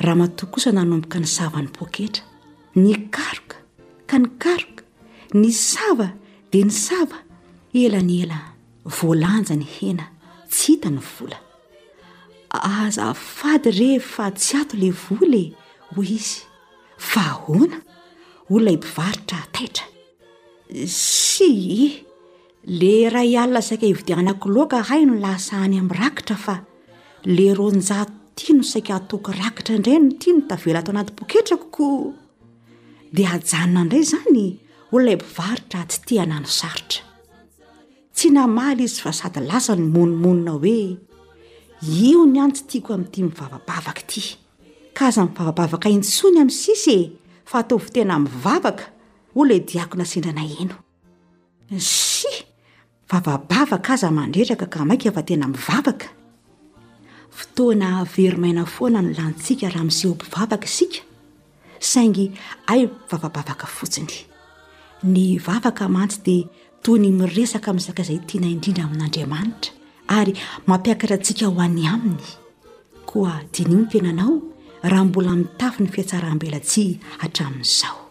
Ramatoa kosa nanomboka nisava ny poketra. Nikaroka ka nikaroka, nisava dia nisava, ela ny ela, voalanja ny hena, tsy hita ny vola. Azafady re fa tsy ato ilay vola e, hoy izy. Fa ahoana? hoy ilay mpivarotra taitra. Sii! Le iray alina saika hividianako loaka ahay no lasa any amin'ny rakitra fa le roanjato ity no saika ataoko rakitra indray no ity no tavela ato anaty poketrako ko dia hajanona indray izany ho ilay mpivarotra aty ity anano sarotra tsy namaly izy fa sady lasa ny monomonona hoe io ny antsy tiako amin'ity mivavabavaka ity ka aza mivavabavaka intsony amin'ny sisy e fa ataovy tena mivavaka ho le diakona sendranay eno Nsi! Vavabavaka aza mandreraka ka maika fa tena mivavaka. Fotoana very maina foana no lanintsika raha miseho mpivavaka isika, saingy hay vavabavaka fotsiny. Ny vavaka mantsy dia toy ny miresaka amin'ny sakaiza itiana indrindra amin'Andriamanitra ary mampiakatra antsika ho any aminy. Koa diniho ny tenanao raha mbola mitafy ny fiatsaram-belatsihy hatramin'izao.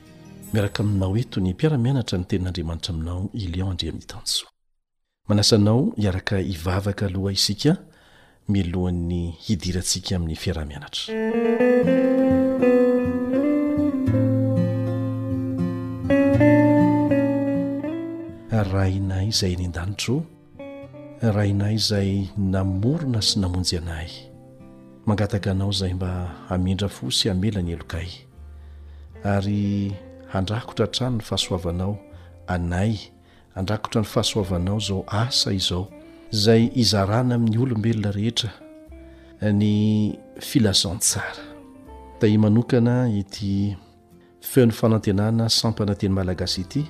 Miaraka aminao eto ny mpiara-mianatra ny Tenin'Andriamanitra aminao i Léon Andriamitansoa. Manasa anao hiaraka hivavaka aloha isika mialohan'ny hidirantsika amin'ny fiaraha-mianatra. Rainay Izay any an-danitra ô! Rainay izay namorona sy namonjy anay, mangataka Anao izay mba hamindra fo sy hamela ny helokay, ary handrakotra hatrany ny fahasoavanao anay, handrakotra ny fahasoavanao izao asa izao, izay hizarana amin'ny olombelona rehetra ny filazantsara. Tahimanokana ity. Feon'ny fanantenana sampana teny malagasy ity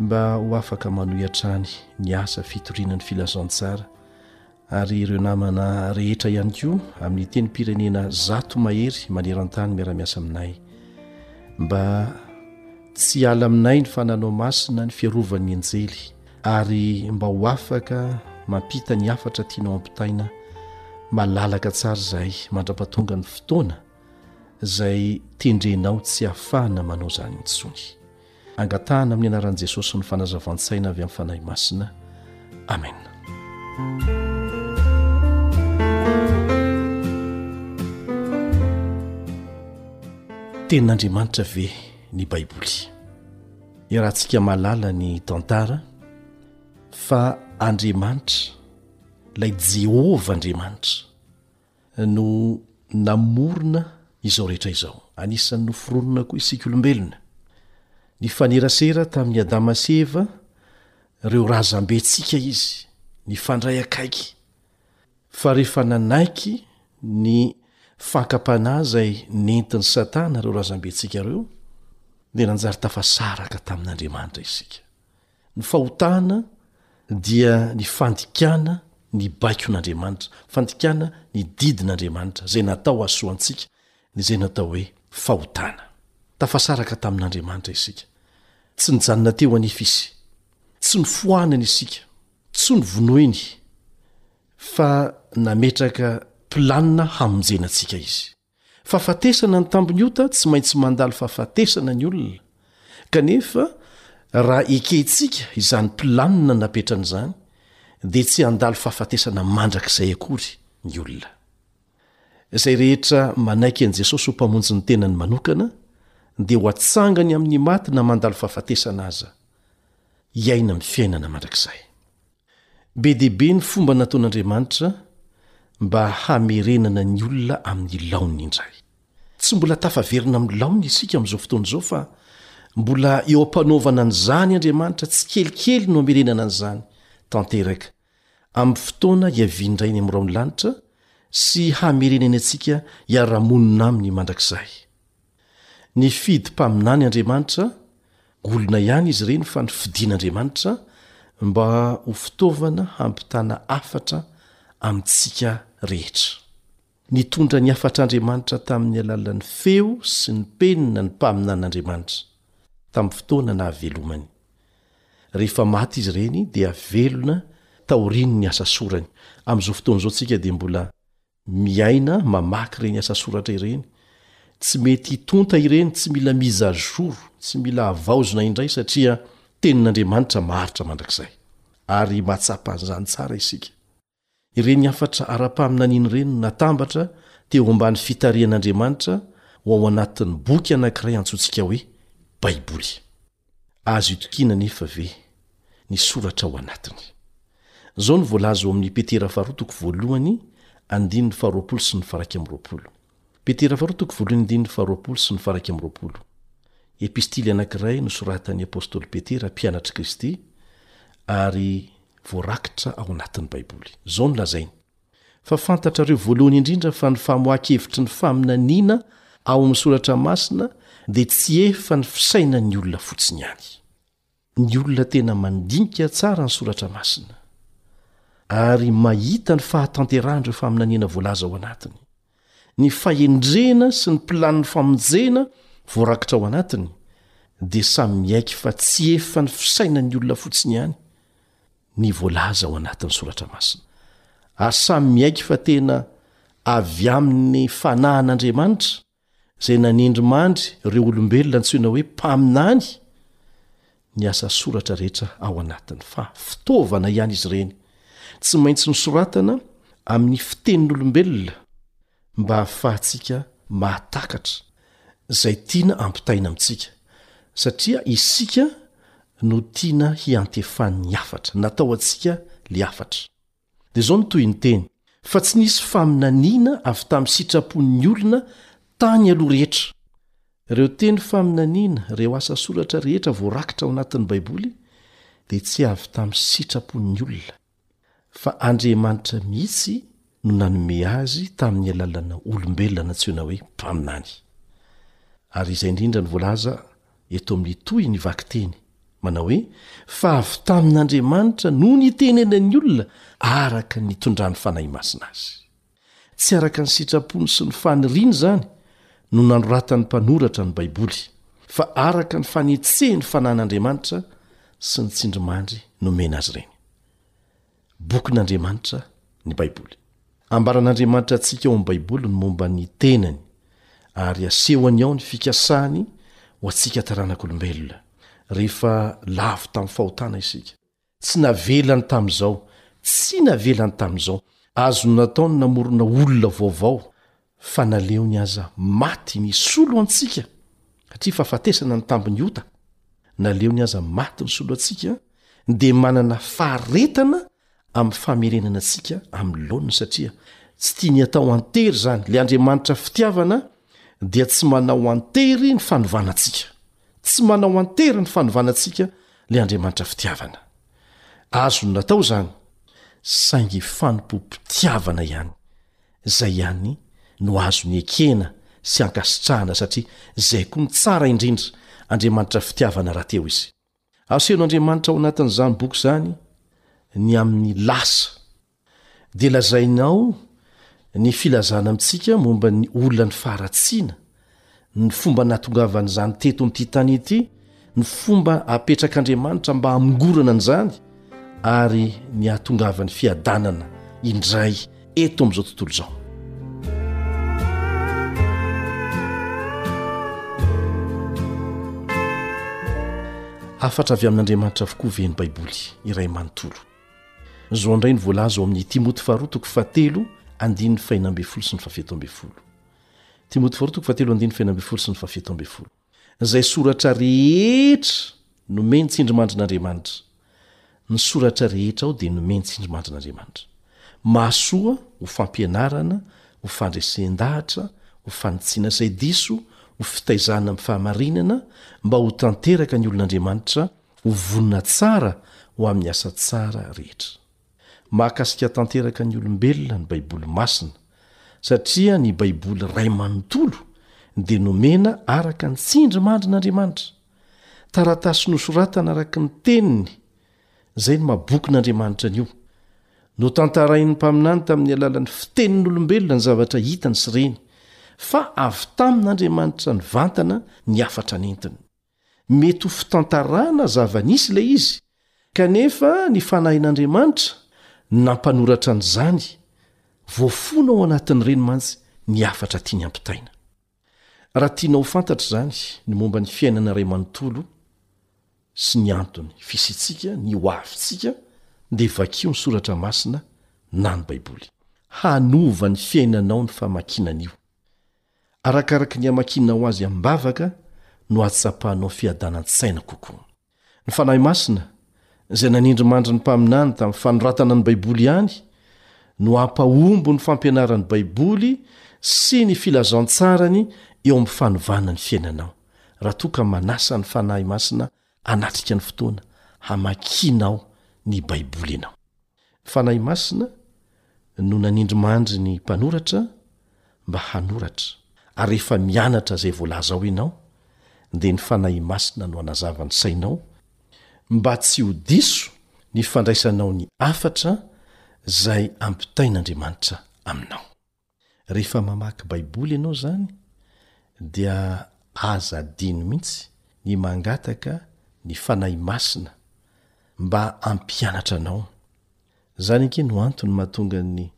mba ho afaka manohy hatrany ny asa fitoriana ny filazantsara ary ireo namana rehetra ihany koa amin'ny tenim-pirenena zato mahery maneran-tany miara-miasa aminay mba tsy hiala aminay ny fananao masina ny fiarovan'ny anjely ary mba ho afaka mampita ny hafatra tianao ampitaina malalaka tsara izay mandra-pahatonga ny fotoana izay tendrenao tsy hahafahana manao izany intsony. Angatahana amin'ny anaran'i Jesosy ny fanazavan-tsaina avy amin'ny Fanahy Masina. Amen. Tenin'Andriamanitra ve ny Baiboly? Iarahantsika malala ny tantara fa Andriamanitra, ilay Jehovah Andriamanitra, no namorona izao rehetra izao. Anisan'ny noforonina koa isika olombelona. Nifanerasera tamin'i Adama sy Eva, ireo razambentsika izy, nifandray akaiky. Fa rehefa nanaiky ny fankam-panahy izay nentin'i Satana ireo razambentsika ireo, dia nanjary tafasaraka tamin'Andriamanitra isika. Ny fahotana dia ny fandikana ny baikon'Andriamanitra, fandikana ny didin'Andriamanitra, izay natao hahasoa antsika, ny izay natao hoe fahotana. Tafasaraka tamin'Andriamanitra isika. Tsy nijanona teo anefa izy. Tsy nofoanany isika. Tsy novonoiny. Fa nametraka planina hamonjena antsika izy. Fahafatesana ny tambiny ota tsy maintsy mandalo fahafatesana ny olona kanefa raha ekentsika izany planina napetrany izany dia tsy handalo fahafatesana mandrakizay akory ny olona. Izay rehetra manaiky an'i Jesosy ho Mpamonjy ny tenany manokana dia ho atsangany amin'ny maty na mandalo fahafatesana aza, hiaina amin'ny fiainana mandrakizay. Be dia be ny fomba nataon'Andriamanitra mba hamerenana ny olona amin'ny laoniny indray. Tsy mbola tafaverina amin'ny laoniny isika amin'izao fotoana izao fa mbola eo am-panaovana an'izany Andriamanitra, tsikelikely no hamerenana an'izany tanteraka, amin'ny fotoana hiavian'Ray ny Amorao ny lanitra sy hamerenany antsika hiara-monina aminy mandrakizay. Nifidy mpaminany Andriamanitra, olona ihany izy ireny fa nofidin'Andriamanitra mba ho fitaovana hampitana hafatra amintsika rehetra. Nitondra ny hafatr'Andriamanitra tamin'ny alalan'ny feo sy ny penina ny mpaminan'Andriamanitra, tamin'ny fotoana nahavelomany. Rehefa maty izy ireny dia velona taorian'ny asa sorany. Amin'izao fotoana izao isika dia mbola Miaina, mamaky ireny asa soratra ireny. Tsy mety hitonta ireny, tsy mila mise à jour, tsy mila havaozina indray satria Tenin'Andriamanitra maharitra mandrakizay. Ary mahatsapa an'izany tsara isika. Ireny hafatra ara-paminaniana ireny no natambatra teo ambany fitarihan'Andriamanitra ho ao anatin'ny boky anankiray antsointsika hoe Baiboly. Azo itokiana anefa ve ny soratra ao anatiny? Izao no voalaza ao amin'ny Petera faharoa toko voalohany andininy faharoapolo sy ny faraika amby roapolo. Petera faharoa toko voalohany andininy faharoapolo sy ny faraika amby roapolo. Epistily anankiray nosoratan'ny apostoly Petera mpianatr'i Kristy ary voarakitra ao anatin'ny Baiboly. Izao no lazainy. Fa fantatrareo voalohany indrindra fa ny famoahan-kevitry ny faminaniana ao amin'ny Soratra Masina dia tsy efa ny fisainan'ny olona fotsiny ihany. Ny olona tena mandinika tsara ny Soratra Masina, ary mahita ny fahatanterahan'ireo faminaniana voalaza ao anatiny, ny fahendrena sy ny planin'ny famonjena voarakitra ao anatiny dia samy miaiky fa tsy efa ny fisainan'ny olona fotsiny ihany ny voalaza ao anatin'ny soratra masina ary samy miaiky fa tena avy amin'ny fanahin'andriamanitra izay nanendrymandry ireo olombelona antsoina hoe mpaminany ny asa soratra rehetra ao anatiny fa fitaovana ihany izy ireny tsy maintsy nosoratana amin'ny fitenin'olombelona mba hahafahantsika mahatakatra izay tiana ampitaina amintsika satria isika no tiana hiantefan'ny hafatra natao antsika le hafatra Dia izao no tohinteny, Fa tsy nisy faminaniana avy tamin'ny sitrapon'ny olona tany aloha rehetra. Ireo teny faminaniana, ireo asa soratra rehetra voarakitra ao anatin'ny Baiboly, dia tsy avy tamin'ny sitrapon'ny olona, fa Andriamanitra mihitsy no nanome azy tamin'ny alalanà olombelona nantsoina hoe mpaminany. Ary izay indrindra no voalaza eto amin'ny tohiny io vakiteny, manao hoe, Fa avy tamin'Andriamanitra no nitenenan'ny olona araka ny nitondran'ny Fanahy Masina azy. Tsy araka ny sitrapony sy ny faniriany izany no nanoratan'ny mpanoratra ny Baiboly, fa araka ny fanetsehin'ny Fanahin'Andriamanitra sy ny tsindrimandry nomena azy ireny. Bokin'Andriamanitra ny Baiboly. Ambaran'Andriamanitra antsika ao amin'ny Baiboly ny momba ny tenany, ary asehony ao ny fikasany ho antsika taranak'olombelona, rehefa lavo tamin'ny fahotana isika. Tsy navelany tamin'izao, tsy navelany tamin'izao. Azony natao ny namorona olona vaovao, fa naleony aza maty nisolo antsika satria fahafatesana ny tambin'ny ota, naleony aza maty nisolo antsika dia manana faharetana amin'ny famerenana antsika amin'ny laoniny satria tsy tia ny atao an-tery izany, ilay Andriamanitra fitiavana dia tsy manao an-tery ny fanovana antsika, tsy manao an-tery ny fanovana antsika ilay Andriamanitra fitiavana. Azony natao izany saingy fanompoam-pitiavana ihany. Izay ihany no azony ekena sy ankasitrahana satria izay koa no tsara indrindra, Andriamanitra fitiavana rahateo izy. Asehon'Andriamanitra ao anatin'izany boky izany ny amin'ny lasa. Dia lazainy ao ny filazana amintsika momba ny olona ny faharatsiana, ny fomba nahatongavan'izany teto amin'ity tany ity, ny fomba apetrak'Andriamanitra mba hamongorana an'izany ary ny hahatongavan'ny fiadanana indray eto amin'izao tontolo izao. Hafatra avy amin'Andriamanitra avokoa ve ny Baiboly iray manontolo? Izao indray ny voalaza ao amin'ny Timoty faharoa toko fahatelo andininy fahenina ambin'ny folo sy ny fahafito ambin'ny folo. Izay soratra rehetra nomeny tsindrimandrin'Andriamanitra, ny soratra rehetra ao dia nomeny tsindrimandrin'Andriamanitra. Mahasoa, ho fampianarana, ho fandresen-dahatra, ho fanitsiana izay diso, ho fitaizana amin'ny fahamarinana, mba ho tanteraka ny olon'Andriamanitra, ho vonona tsara ho amin'ny asa tsara rehetra. Mahakasika tanteraka ny olombelona ny Baiboly masina, satria ny Baiboly iray manontolo dia nomena araka ny tsindrimandrin'Andriamanitra. Taratasy nosoratana araka ny teniny izay ny maha bokin'Andriamanitra anio. Notantarain'ny mpaminany tamin'ny alalan'ny fitenin'olombelona ny zavatra hitany sy reny, fa avy tamin'Andriamanitra nivantana ny hafatra nentiny. Mety ho fitantarana zava-nisy ilay izy, kanefa ny fanahin'Andriamanitra nampanoratra an'izany, voafono ao anatin'ireny mantsy ny hafatra tiany hampitaina. Raha tianao ho fantatra izany ny momba ny fiainana iray manontolo sy ny antony fisiantsika, ny ho avintsika, dia vakio ny soratra masina na ny Baiboly. Hanova ny fiainanao ny famakiana an'io. Arakaraka ny amakianao azy am-bavaka no ahatsapanao fiadanan-tsaina kokoa. Ny Fanahy Masina, izay nanindrimandry ny mpaminany tamin'ny fanoratana ny Baiboly ihany, no hampahombo ny fampianaran'ny Baiboly sy ny filazantsarany eo amin'ny fanovana ny fiainanao, raha toa ka manasa ny Fanahy Masina Hanatrika ny fotoana hamakianao ny Baiboly ianao. Ny fanahy masina no nanindrimandry ny mpanoratra mba hanoratra, ary rehefa mianatra izay voalaza ao ianao, dia ny fanahy masina no hanazava ny sainao mba tsy ho diso ny fandraisanao ny hafatra izay ampitain'Andriamanitra aminao. Rehefa mamaky baiboly ianao izany dia aza adino mihitsy ny mangataka ny Fanahy Masina mba hampianatra anao. Izany ange no antony mahatonga ny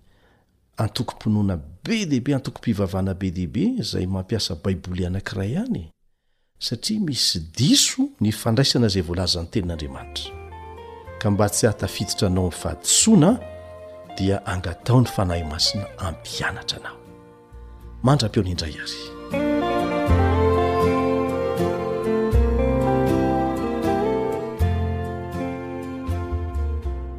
antokom-pinoana be dia be, antokom-pivavahana be dia be izay mampiasa baiboly anankiray ihany e! Satria misy diso ny fandraisana izay voalazan'ny Tenin'Andriamanitra, ka mba tsy hahatafiditra anao amin'ny fahadisoana, dia angataho ny Fanahy Masina hampianatra anao. Mandra-pihaona indray àry.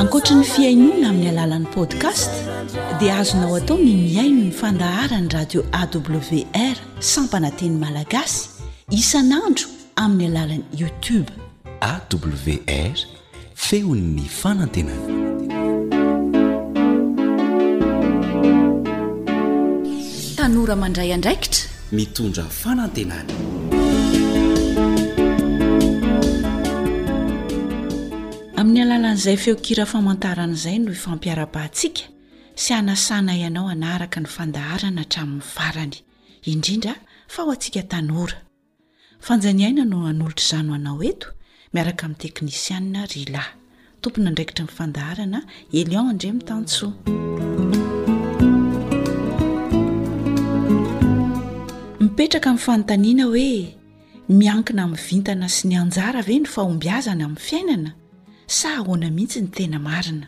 ankoatra ny fihainoana amin'ny alalan'ny podcast dia azonao atao ny mihaino ny fandaharan'ny radio awr sampana teny malagasy isan'andro amin'ny alalan'ny youtube awr Feon'ny fanantenana. Tanora mandray andraikitra. Mitondra fanantenana. Amin'ny alalan'izay feon-kira famantarana izay no ifampiarabahantsika sy hanasana ianao hanaraka ny fandaharana hatramin'ny farany, indrindra fa ho antsika tanora. Fanjaniaina no hanolotra izany ho anao eto miaraka amin'ny teknisianina Rila. Tompon'andraikitra ny fandaharana Elion Andriamitansoa. Mipetraka amin'ny fanontaniana hoe miankina amin'ny vintana sy ny anjara ve ny fahombiazana amin'ny fiainana sa ahoana mihitsy ny tena marina?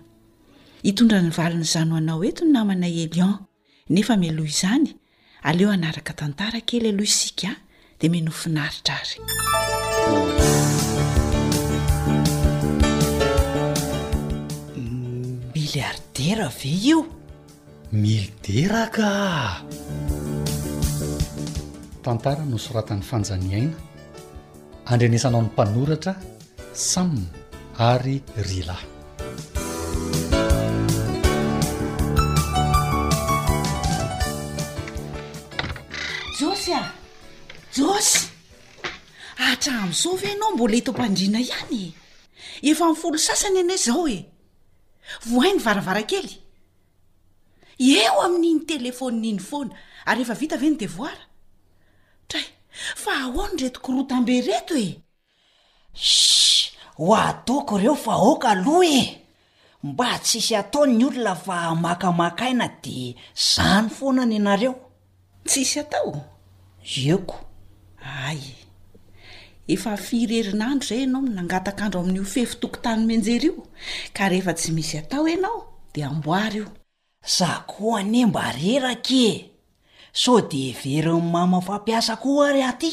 Hitondra ny valin'izany ho anao eto ny namana Elion. Nefa mialoha izany, aleo hanaraka tantara kely aloha isika a! Dia mino finaritra ary. Miliaridera ve io? Milidera ka! Tantara nosoratan'i Fanja Niaina, andrenesanao ny mpanoratra Sam ary Rila. Josy a! Josy! Hatramin'izao ve ianao mbola eto am-pandriana ihany e? Efa amin'ny folo sasany anie izao e! Vohay ny varavarankely. Eo amin'iny telefaonina iny foana ary efa vita ve ny devoara? Tray, fa ahoana ireto korotam-be ireto e? Shh! Ho ataoko ireo vahoaka aloha e! Mba tsisy ataony ny olona fa makamaka aina de zany foana ny anareo. Tsisy atao? Ieoko. Hay e! Efa firy herinandro izay ianao no nangataka andro amin'io fefy tokontany mianjera io ka rehefa tsy misy atao ianao de amboary io. Za koa anie mba reraka e! Sao de heverin'i mama fa mpiasa koa ary aty?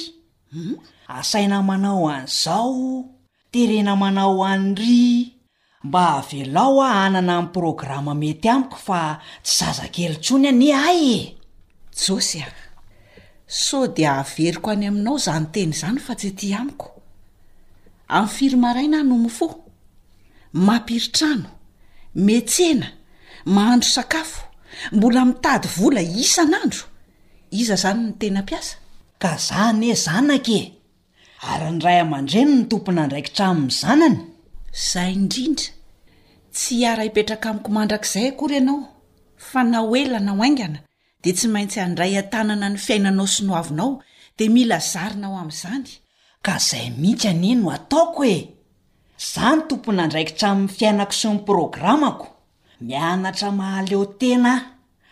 Hum, asaina manao an'izao, terena manao an'ry, mba avelao aho hanana ny programa mety amiko fa tsy zazakely intsony anie ahy e! Josy a! Sao de averiko any aminao izany teny izany fa tsy aty amiko. Amin'ny firy maraina aho no mifoha? mampiry trano, metsena, mahandro sakafo, mbola mitady vola isan'andro, iza zany no tena mpiasa? Ka za anie zanaka e! Ary ny ray aman-dreny no tompon'andraikitra amin'ny zanany? Zay indrindra! Tsy hiara-hipetraka amiko mandrakizay akory ianao fa na ho ela na ho haingana dia tsy maintsy handray an-tanana ny fiainanao sy ny ho avinao dia mila zarina ao amin'izany, ka izay mihitsy anie no ataoko e! Za no tompon'andraikitra amin'ny fiainako sy ny programako, mianatra mahaleo tena aho,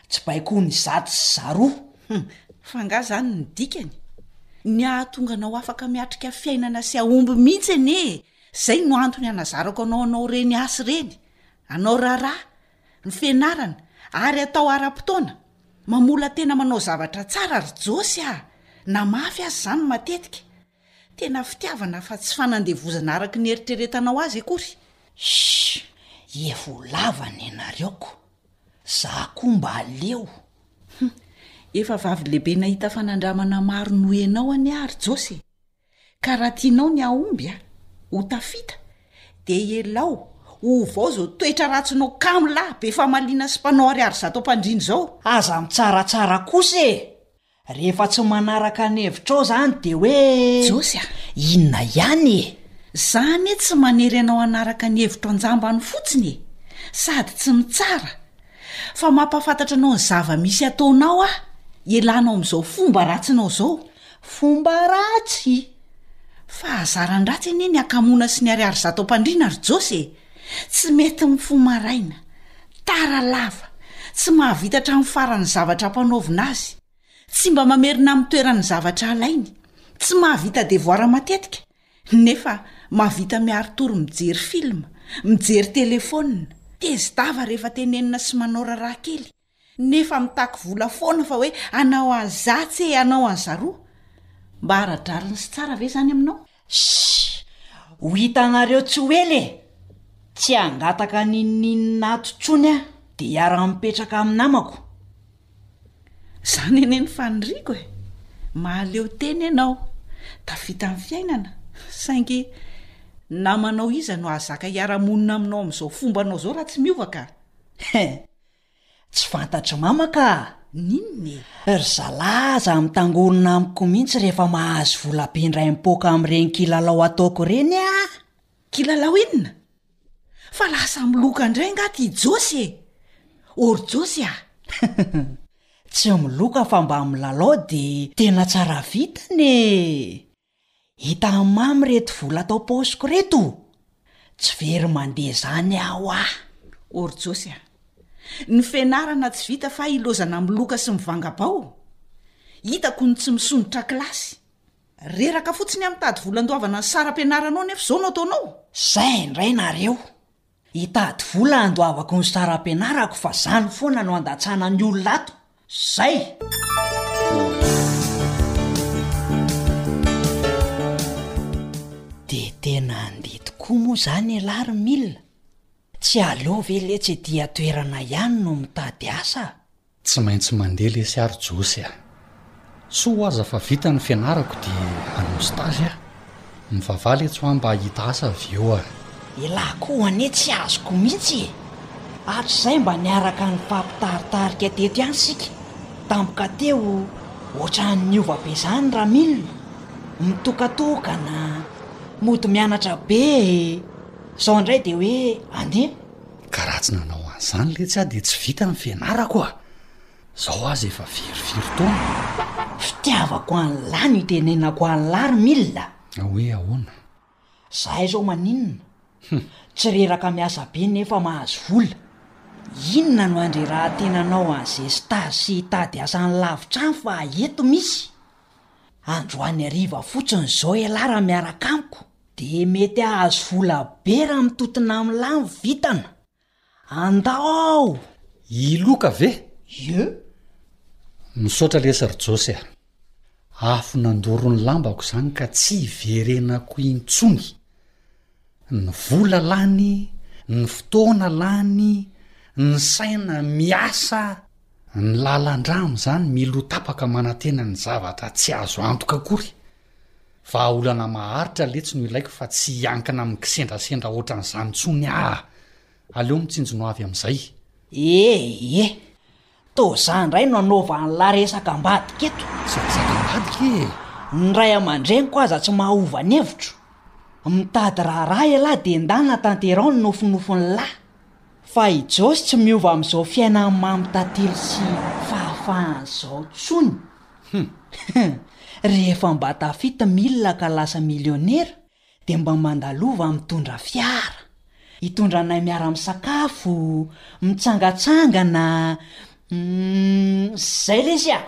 tsy baikoina izato sy zaroa. Hum, fa angaha izany no dikany? Ny hahatonga anao afaka miatrika fiainana sy hahomby mihitsy anie e! Izay no antony hanazarako anao hanao ireny asa ireny, hanao raharaha, Ny fianarana, ary atao ara-potoana. Mamola-tena manao zavatra tsara ry Josy a! Na mafy aza izany matetika. Tena fitiavana fa tsy fanandevozana araka ny eritreretanao azy akory. Shh! Evo lava ny anareo ko! Za koa mba leo! Hum! Efa vavy lehibe nahita fanandramana maro noho ianao anie aho ry Josy e! Ka raha tianao ny hahomby a, ho tafita, dia ialao, ovao izao toetra ratsinao kamo lahy, be famaliana sy mpanao ariary zato am-pandriana izao. Aza mitsaratsara kosa e! Rehefa tsy manaraka ny hevitrao izany dia hoe Josy a! inona ihany e! Za anie tsy manery anao hanaraka ny hevitro an-jambany fotsiny e! sady tsy mitsara, fa mampahafantatra anao ny zava-misy ataonao aho, ialànao amin'izao fomba ratsinao izao. Fomba ratsy! Fahazaran-dratsy anie ny akamoana sy ny ariary zato am-pandriana ry Josy e! Tsy mety mifoha maraina, tara lava, tsy mahavita hatramin'ny farany ny zavatra ampanaovina azy, tsy mba mamerina amin'ny toerany ny zavatra alainy, tsy mahavita devoara matetika, nefa mahavita miaro tory mijery film, mijery telefaonina, tezi-dava rehefa tenenina sy manao raharaha kely. nefa mitaky vola foana fa hoe anao any zatsy e anao any zaroa mba ara-drariny sy tsara ve zany aminao? Shhh! Ho hitanareo tsy ho ela e! Tsy hangataka n'inon'inona ato intsony aho dia hiara-mipetraka amin'ny namako. Izany anie ny faniriako e! Mahaleo tena ianao, tafita amin'ny fiainana, saingy namanao iza no hahazaka hiara-monina aminao amin'izao fombanao izao raha tsy miova ka? He! Tsy fantatry mama ka n'inona e! Ry zalahy aza mitangorona amiko mihitsy rehefa mahazo vola be indray mipoaka amin'ireny kilalao ataoko ireny ah! Kilalao inona? Fa lasa miloka indray angaha ity Josy e! Oh ry Josy ah! Tsy miloka fa mba milalao dia tena tsara vitana e! Hita hamamo reto vola ato am-paosiko reto o! Tsy very mandeha izany aho a! Ory Josy a! Ny fianarana tsy vita fa ilaozana miloka sy mivanga-bao. Hitako ny tsy misondrotra kilasy. Reraka fotsiny aho mitady vola andoavana ny saram-pianaranao nefa izao no ataonao? Izay indray nareo! Hitady vola handoavako ny saram-pianarako fa zany foana no andatsana ny olona ato. Zay! De tena handeha tokoa moa zany elah ry Mila? Tsy aleo ve letsy ety an-toerana ihany no mitady asa? Tsy maintsy mandeha lesy ary Josy a! Soa aza fa vita ny fianarako dia hanao stage aho. Mivavaha letsy hoa mba hahita asa avy eo a! Elah koa anie tsy azoko mihitsy e! Hatrizay mba niaraka nifampitaritarika teto ihany isika, tampoka teo ohatran'ny niova be izany Ramil a! Mitokatokana, mody mianatra be e! Izao indray dia hoe andeha! Ka raha tsy nanao an'izany letsy aho dia tsy vita ny fianarako a! Izao aza efa very firy taona e! Fitiavako an'lah no itenenako an'lah ry Mil a! Hoe ahoana? Zahay izao maninona? Tsy reraka miasa be nefa mahazo vola. Inona no handrerahan-tenanao an'izay stage sy hitady asa any lavitra any fa eto misy? Androany hariva fotsiny izao ialahy raha miaraka amiko. Dia mety hahazo vola be raha mitontona amin'ny lahy ny vintana. Andao aho! I Loka ve? Ie! Misaotra lesy ry Josy a! Afo nandoro ny lambako izany ka tsy hiverenako intsony. Ny vola lany, ny fotoana lany, ny saina miasa, ny lalan-dra amin'izany milo tapaka manantena ny zavatra tsy azo antoka akory Vahaolana maharitra letsy no ilaiko fa tsy hiankina amin'ny kisendrasendra ohatran'izany intsony aho. Aleo mitsinjona ho avy amin'izay. Eehh! Toa za indray no hanaova an'la resaka ambadika eto. Tsy resaka ambadika ee! Ny ray aman-dreniko aza tsy mahahova ny hevitro. Mitady raharaha ialahy dia ndana tanteraho ny nofinofin'lah. Fa i Josy tsy miova amin'izao fiainany mamy tantely sy fahafahany izao intsony. Hum. Rehefa mba tafita milina ka lasa milionera dia mba mandalova mitondra fiara. Hitondra anay miara-misakafo, mitsangatsangana, Humm zay lesy a!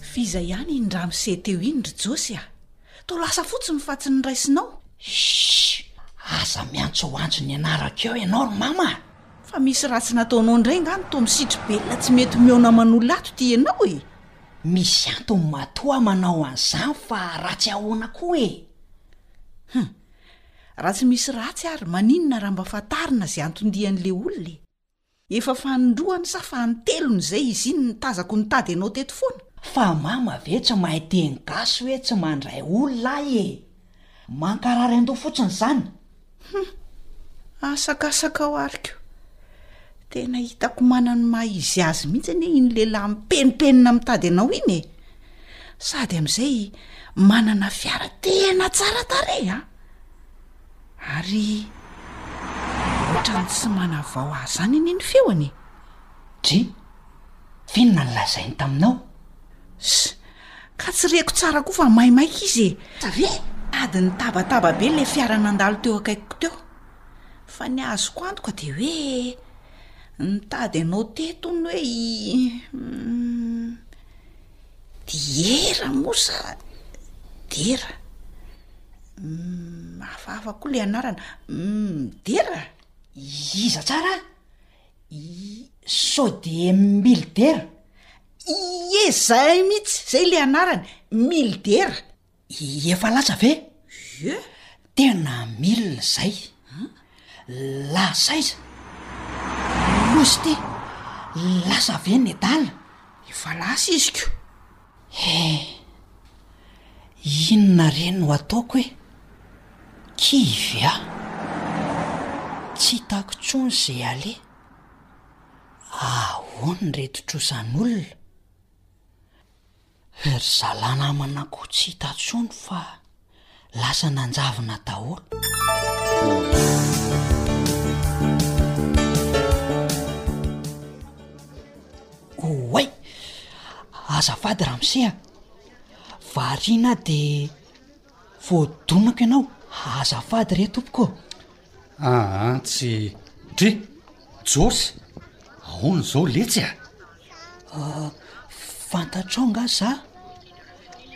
F'iza ihany iny ramose teo iny ry Josy a! Toa lasa fotsiny fa tsy niraisinao! Shh! Aza miantsoantso ny anarako eo ianao ry mama a! Fa misy ratsy nataonao indray angaha no toa misitri-belona tsy mety mihaona manolo ato ity ianao e! Misy antony matoa manao an'izany fa ratsy ahoana koa e! Humm! Raha tsy misy ratsy ary, maninona raha mba fantarina izay anton-dian'ilay olona e? Efa fanindroany sa fanintelony izay izy iny no tazako nitady anao teto foana? Fa mama ve tsy mahay teny gasy hoe tsy mandray olona ahy e! Mankarary an-doha fotsiny izany! Hum! Asakasaka aho ary ko! Tena hitako manana ny maha izy azy mihitsy anie iny lehilahy mipenipenina mitady anao iny e! sady am'izay manana fiara tena tsara tarehy a ary ohatrany tsy manavao ahy zany anie ny feony e dri finona ny lazainy taminao s ka tsy reko tsara koa fa maimaika izy e sa ve ady ny tabataba be le fiara nandalo teo akaikiko teo fa ny azoko antoka de hoe nitady anao teto ny hoe i Dera moa sa Dera? Humm, hafahafa koa ilay anarana. Humm, Dera? Iza tsara an? Sao dia Milidera? Ie, izay mihitsy, izay ilay anarany, Milidera. Efa lasa ve? Ye. Tena mila zay. Lasa aiza? Mosty, lasa ve ny dala? Efa lasa iziko. Eh, inona re no ataoko e? Kivy ah. Tsy hitako intsony izay aleha. Ahoana ireto trozan'olona? Ry zalahy namana koa tsy hita tsony fa lasa nanjavona daholo. Oay! Azafady ramose a! Variana dia. Voadonako ianao, azafady re tompoko ô! Aa tsy, ndry! Josy! Ahoana izao letsy a? Aa fantatrao angaha za?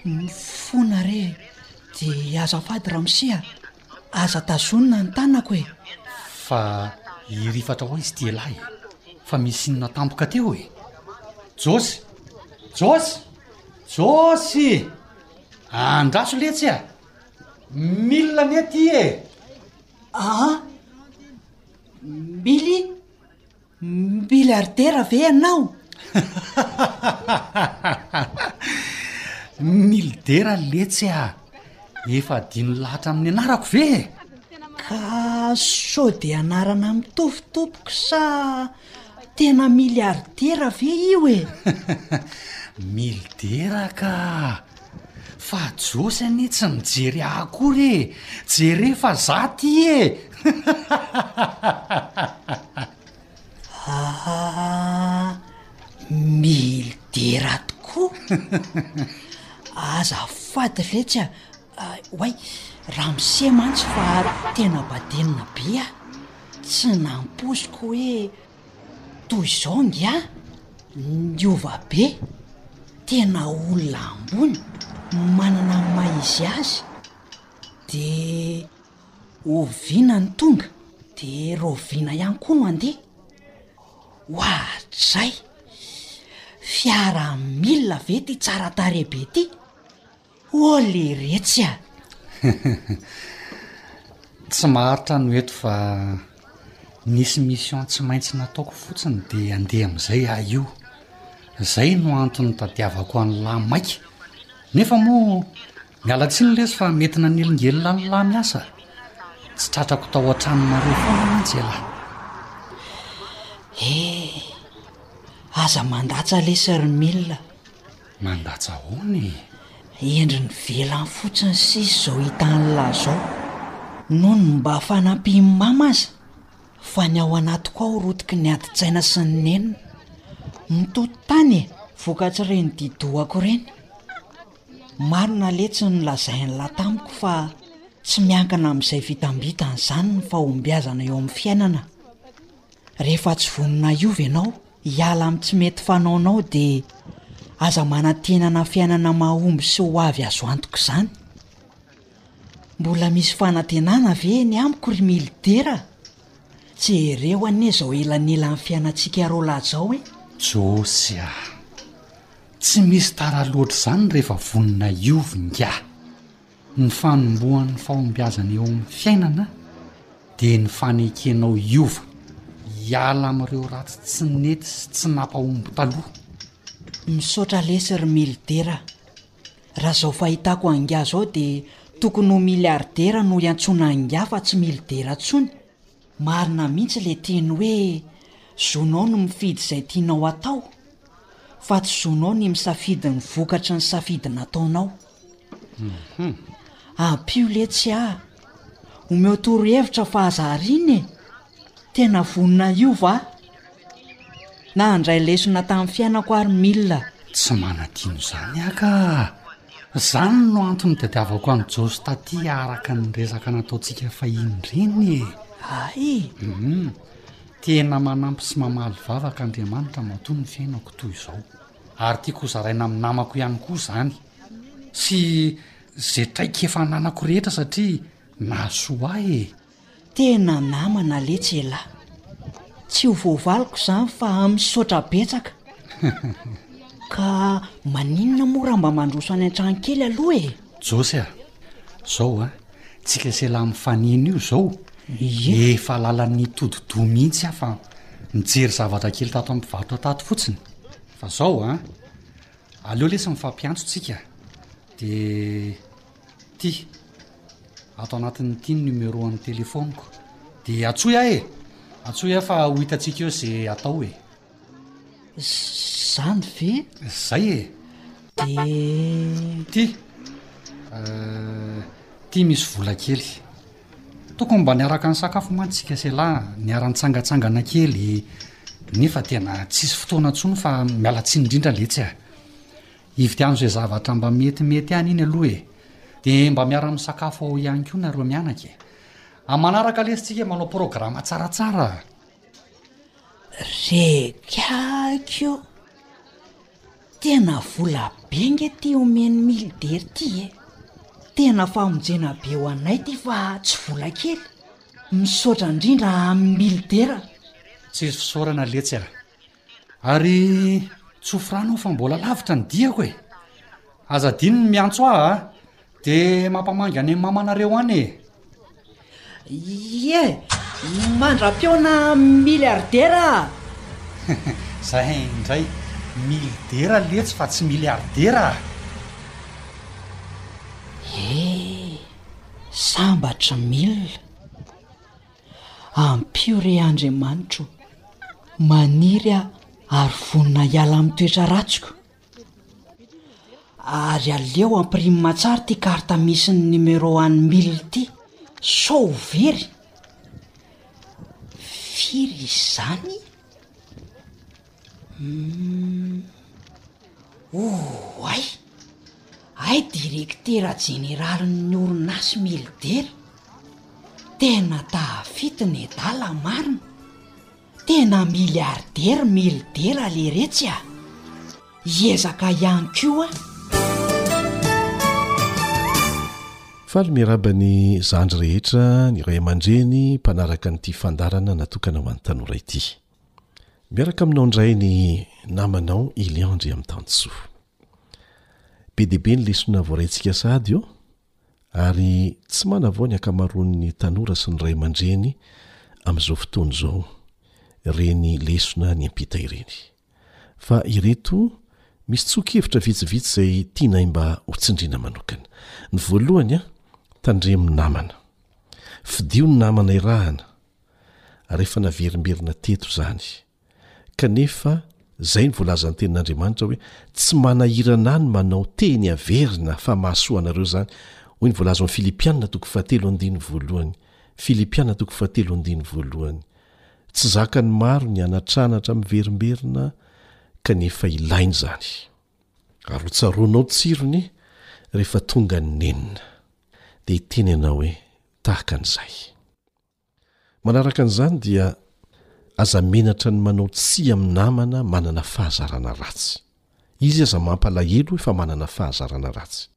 Mifona re e! Dia azafady ramose a! Aza tazonina ny tanako e! Fa hirifatra ho aiza ity ialahy e? Fa misy inona tampoka teo e? Josy! Josy! Josy! Andraso letsy a! Mila anie ty e! Aa! Mily? Milliardaire ve ianao? Milidera letsy a! Efa adino lahatra amin'ny anarako ve e? Ka sao dia anarana mitovy tompoko sa? Tena miliaridera ve io e? Milidera ka! Fa Josy anie tsy mijery ahy akory e! Jereo fa za ty e! Aa milidera tokoa! Azafady letsy a! Oay! Ramose mantsy fa tena badenina be ah! Tsy nampoiziko hoe toy izao ngiahy! Niova be, tena olona ambony, manana ny maha izy azy, de oviana ny tonga de raoviana ihany koa no handeha? Ohatrizay! Fiaramila ve ty tsara tarehy be ty? Oh leretsy a! Tsy maharitra no eto fa nisy mission tsy maintsy nataoko fotsiny dia andeha amin'izay aho io. Izay no antony nitadiavako an'lah maika. Nefa moa miala tsiny lesy fa mety nanelingelina an'lah miasa. Tsy tratrako tao an-trano mareo foana mantsy elah. Eh, aza mandatsa lesy ry Mila. Mandatsa ahoana e! Endriny velany fotsiny sisa izao hita an'lah izao. Nony mba fanampian'i Mama aza, fa ny ao anatiko ao rotiky ny adin-tsaina sy ny nenina. Mitoto tany e, vokatr'ireny didohako ireny. Maro naletsiny ny lazain'lah tamiko fa tsy miankina amin'izay vitam-bitany izany ny fahombiazana eo amin'ny fiainana. Rehefa tsy vonona hiova ianao hiala amin'ny tsy mety fanaonao dia aza manantenana fiainana mahomby sy ho avy azo antoka izany. Mbola misy fanantenana ve ny amiko ry Milidera? Jereo anie izao elanelan'ny fiainantsika roa lahy izao e! Josy a! Tsy misy tara loatra izany rehefa vonona hiova ingahy. Ny fanombohan'ny fahombiazana eo amin'ny fiainana dia ny fanekenao hiova, hiala amin'ireo ratsy tsy nety sy tsy nampahomby taloha. Misaotra lesy ry Mily Dera. Raha zao fahitako an'ingahy zao dia tokony ho Miliardera no iantsoana an'ingahy fa tsy Mily Dera tsony. Marina mihitsy ilay teny hoe zonao ny mifidy izay tianao hatao fa tsy zonao ny misafidy ny vokatry ny safidy nataonao. Mhm. Ampio letsy ah. Omeo torohevitra fa aza ariana e. Tena vonona hiova ah. Na handray lesona tamin'ny fiainako ary mila. Tsy manadino izany aho ka! Izany no antony nitadiavako an'i Josy taty araka ny resaka nataontsika fahiny ireny e! Hay e! Tena manampy sy mamaly vavaka Andriamanitra matoa ny fiainako toy izao. Ary tiako ho zaraina amin'ny namako ihany koa izany. Sy izay traikefa ananako rehetra satria nahasoa ahy e! Tena namana letsy elah. Tsy ho voavaliko zany fa misaotra betsaka. Ka maninona moa raha mba mandroso any an-trano kely aloha e? Josy a, zao a, tsika sy elah mifanena io zao, efa lalan'ny todi-doha mihitsy aho fa nijery zavatra kely tato amin'ny mpivarotra tato fotsiny. Fa zao a, aleo lesy mifampiantso tsika de. Ty. Ato anatiny ty ny numéro an'ny téléphone-ko. Dia antsoy ahy e! Antsoy ahy fa ho hitantsika eo ze atao e! Zany ve? Zay e! Dia. Ty. Ty misy vola kely. Tokony mba niaraka nisakafo mantsy tsika sy elah, niara-nitsangatsangana kely, nefa tena tsisy fotoana intsony fa miala tsiny indrindra letsy a! Ividiano izay zavatra mba metimety any iny aloha e! Dia mba miara misakafo ao ihany koa nareo mianaka e! Amin'ny manaraka lesy tsika manao programa tsaratsara a! Regac io! Tena vola be nge ity omen'i Mily Dery ity e! Tena famonjena be ho anay ity fa tsy vola kely! Misaotra indrindra amin'i Mily Dera! Tsisy fisaorana letsy a! Ary tsy ho frana aho fa mbola lavitra ny diako e! Aza adino ny miantso ahy a! Dia mampamangy any amin'ny mamanareo any e! Ie! Mandra-pihaona miliardera a! Izay indray! Milidera letsy fa tsy miliardera a! Ee! Sambatra mil. Ampio re Andriamanitra o! Maniry aho ary vonona hiala amin'ny toetra ratsiko. Ary aleo ampirime tsara ity carte misy ny numéro an'i Mil ity sao ho very. Firy izany? Hum, oay! Hay direktera jeneralin'ny orinasy Milder, tena tafita nedala marina, tena milliardaire Milder leretsy a! hiezaka ihany koa aho. Faly miarahaba ny zandry rehetra, ny ray aman-dreny mpanaraka an'ity fandaharana natokana ho an'ny tanora ity. Miaraka aminao indray ny namanao Eliandry amin'i Tanisoa. Be dia be ny lesona voaraintsika sahady ô, ary tsy manavao ny ankamaroan'ny tanora sy ny ray aman-dreny amin'izao fotoana izao ireny lesona niampita ireny. Fa ireto misy tsoa-kevitra vitsivitsy izay tianay mba ho tsindriana manokana. Ny voalohany, tandremo ny namana. Fidio ny namana irahana, rehefa naverimberina teto izany. Kanefa izay no voalazan'ny Tenin'Andriamanitra hoe, Tsy manahirana ahy ny manao teny averina, fa mahasoa anareo izany, hoy ny voalaza ao amin'ny Filipiana toko fahatelo andininy voalohany. Filipiana toko fahatelo andininy voalohany. Tsy zakan'ny maro ny hanatranatra miverimberina, kanefa ilaina izany. Ary hotsaroanao ny tsirony rehefa tonga ny nenina, dia hiteny ianao hoe, Tahaka an'izay. Manaraka an'izany dia aza menatra ny manao tsia amin'ny namana manana fahazarana ratsy, izy aza mampalahelo efa manana fahazarana ratsy,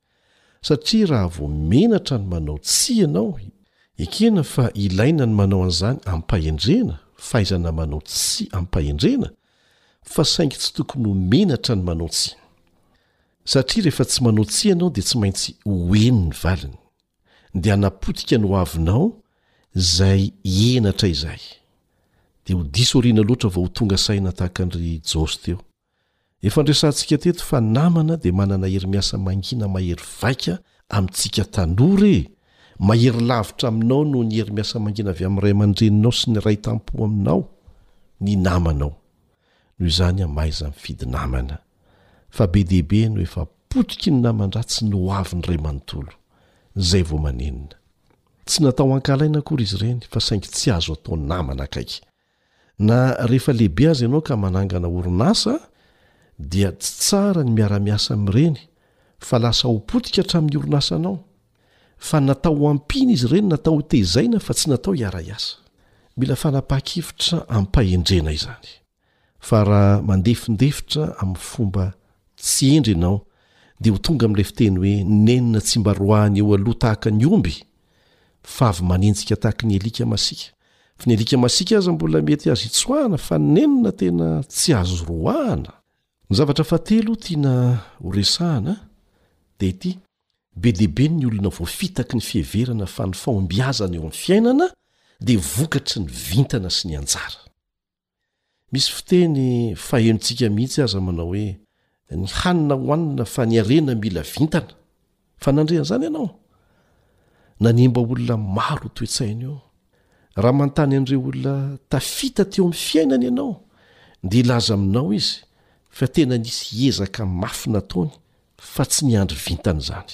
satria raha vao menatra ny manao tsia ianao, ekena fa ilaina ny manao an'izany amim-pahendrena, fahaizana manao tsia amim-pahendrena, fa saingy tsy tokony ho menatra ny manao tsia. Satria rehefa tsy manao tsia ianao dia tsy maintsy ho eny ny valiny. dia hanapotika ny hoavinao izay henatra izay. Dia ho diso aoriana loatra vao ho tonga saina tahaka an-dry Jôsy teo. Efa niresahantsika teto fa namana dia manana hery miasa mangina mahery vaika amintsika tanora e! Mahery lavitra aminao noho ny hery miasa mangina avy amin'ny ray aman-dreninao sy ny ray tam-po aminao ny namanao. Noho izany aho mahaiza mifidy namana fa be dia be no efa potiky ny naman-dratsy ny ho aviny iray manontolo, izay vao manenina. Tsy natao hankalaina akory izy ireny fa saingy tsy azo atao namana akaiky. Na rehefa lehibe aza ianao ka manangana orinasa dia tsy tsara ny miara-miasa amin'ireny fa lasa ho potika hatramin'ny orinasanao Fa natao ho ampiana izy ireny, natao ho tezaina fa tsy natao hiara-hiasa. Mila fanapahan-kevitra amim-pahendrena izany. Fa raha mandefindefitra amin'ny fomba tsy hendry ianao dia ho tonga amin'ilay fiteny hoe nenina tsy mba roahina eo aloha tahaka ny omby fa avy manenjika tahaka ny alika masiaka. Fa ny alika masiaka aza mbola mety azo itsoahana fa ny nenina tena tsy azo roahina. Ny zavatra fahatelo tiana horesahana dia ity. Be dia be ny olona voafitaky ny fiheverana fa ny fahombiazana eo amin'ny fiainana dia vokatry ny vintana sy ny anjara. Misy fiteny fahenontsika mihitsy aza manao hoe, Ny hanina hohanina fa ny harena mila vintana. Fa nandre an'izany ianao? Nanimba olona maro io toe-tsaina io. Raha manontany an'ireo olona tafita teo amin'ny fiainany ianao, dia hilaza aminao izy fa tena nisy ezaka mafy nataony fa tsy miandry vintana izany.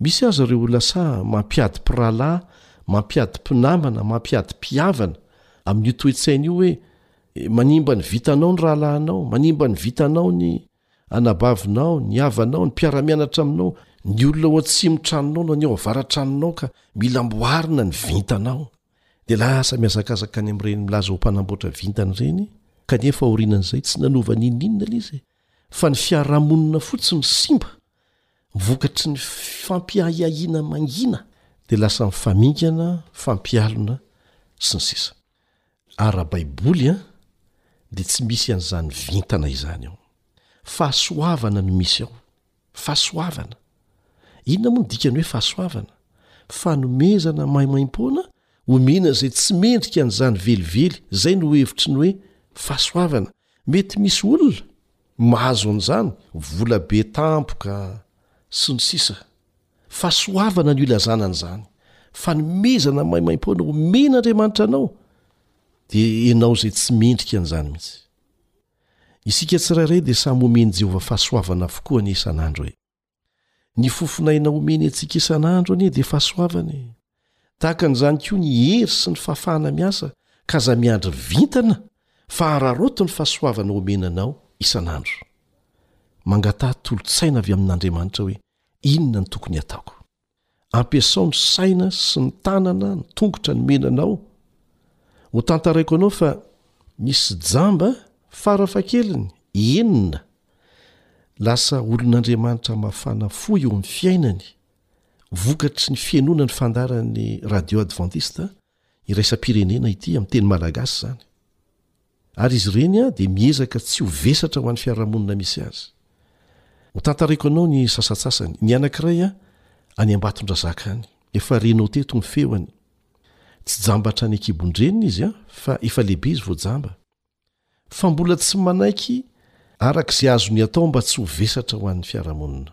Misy aza ireo olona sahy mampiady mpirahalahy, mampiady mpinamana, mampiady mpihavana amin'io toe-tsaina io hoe, manimba ny vintanao ny rahalahinao, manimba ny vintanao ny anabavinao, ny havanao, ny mpiara-mianatra aminao, ny olona ao an-tsimon-tranonao na ny ao avaran-tranonao ka mila amboarina ny vintanao. Dia lasa mihazakazaka any amin'ireny milaza ho mpanamboatra vintana ireny, kanefa aorianan'izay tsy nanova n'inon'inona ilay izy e! fa ny fiarahamonina fotsiny simba vokatry ny fampiahiahiana mangina dia lasa mifamingana mifampialona sy ny sisa ara baiboly an dia tsy misy an'izany vintana izany ao fahasoavana no misy ao Fahasoavana. Inona moa ny dikan'ny hoe fahasoavana? Fanomezana maimaim-poana omena izay tsy mendrika an'izany velively, izay no hevitry ny hoe fahasoavana. Mety misy olona mahazo an'izany, vola be tampoka, sy ny sisa Fahasoavana no ilazana an'izany, fanomezana maimaim-poana omen'Andriamanitra anao, dia ianao izay tsy mendrika an'izany mihitsy. Isika tsirairay dia samy omen'i Jehovah fahasoavana avokoa anie isan'andro e! Ny fofon'aina omeny antsika isan'andro anie dia fahasoavana e! Tahaka an'izany koa ny hery sy ny fahafahana miasa ka aza miandry vintana fa hararaoty ny fahasoavana omena anao isan'andro. Mangataha tolo-tsaina avy amin'Andriamanitra hoe, Inona no tokony hataoko? Ampiasao ny saina sy ny tanana, ny tongotra nomena anao. Hotantaraiko anao fa misy jamba farafahakeliny enina lasa olon'Andriamanitra mafana fo eo amin'ny fiainany vokatry ny fihainoana ny fandaharan'ny Radio Adventiste iraisam-pirenena ity amin'ny teny malagasy izany ary izy ireny dia miezaka tsy ho vesatra ho an'ny fiarahamonina misy azy. Hotantaraiko anao ny sasantsasany, ny anankiray any Ambatondrazaka any, efa renao teto ny feony, tsy jamba hatrany an-kibon-dreniny izy fa efa lehibe izy vao jamba fa mbola tsy manaiky araka izay azony atao mba tsy ho vesatra ho an'ny fiarahamonina.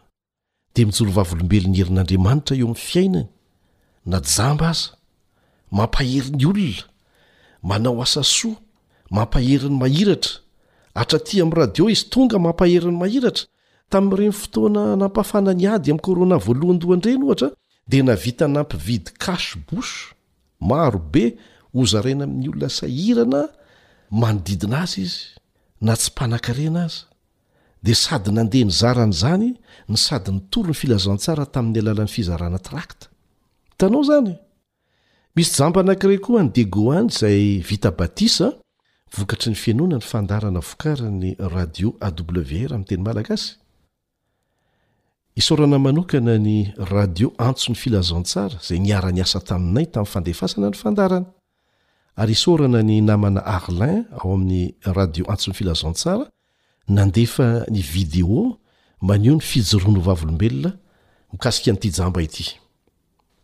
dia mijoro vavolombelon'ny herin'Andriamanitra eo amin'ny fiainany, na jamba aza, mampahery ny olona, manao asa soa, mampahery ny mahiratra, hatraty amin'ny radio izy tonga mampahery ny mahiratra, tamin'ireny fotoana nampafana ny ady amin'ny corona voalohandohany ireny ohatra dia navita nampividy cash bouch maro be hozaraina amin'ny olona sahirana manodidina azy izy na tsy mpanankarena aza. dia sady nandeha nizara an'izany no sady nitory ny filazantsara tamin'ny alalan'ny fizarana trakta. Hitanao izany? Misy jamba anankiray koa any Degoan izay vita batisa vokatry ny fihainoana ny fandaharana vokarin'ny radio AWR amin'ny teny malagasy. Isaorana manokana ny radio Antso ny Filazantsara izay niara-niasa taminay tamin'ny fandefasana ny fandaharana. Ary isaorana ny namana Arlin ao amin'ny Radio Antso ny Filazantsara nandefa ny vidéo maneho ny fijoroany ho vavolombelona mikasika an'ity jamba ity.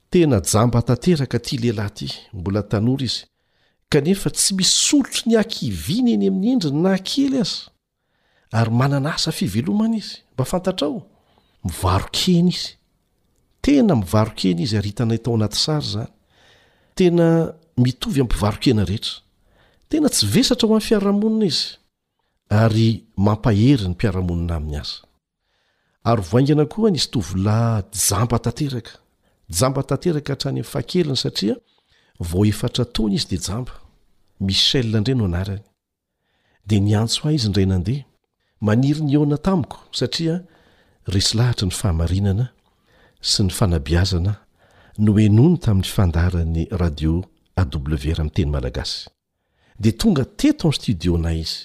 Tena jamba tanteraka ity lehilahy ity, mbola tanora izy kanefa tsy misy solotry ny hakiviana eny amin'ny endriny na kely aza. ary manana asa fivelomana izy mba fantatrao mivarokena izy tena mivarokena izy ary hitanay tao anaty sary zany tena mitovy ampivarokena rehetra tena tsy vesatra ho an'ny fiarahamonina izy ary mampahery ny mpiarahamonina amin'ny asa ary voaingana koa nisy tovola jamba tanteraka jamba tanteraka hatrany amin'ny fakeliny satria vao efatra taona izy dia jamba michel indray no anarany Dia niantso ahy izy indray nandeha. Maniry ny hihaona tamiko satria resy lahatra ny fahamarinana sy ny fanabeazana nohenony tamin'ny fandaharan'ny Radio AWR amin'ny teny malagasy. Dia tonga teto amin'ny studio-nay izy.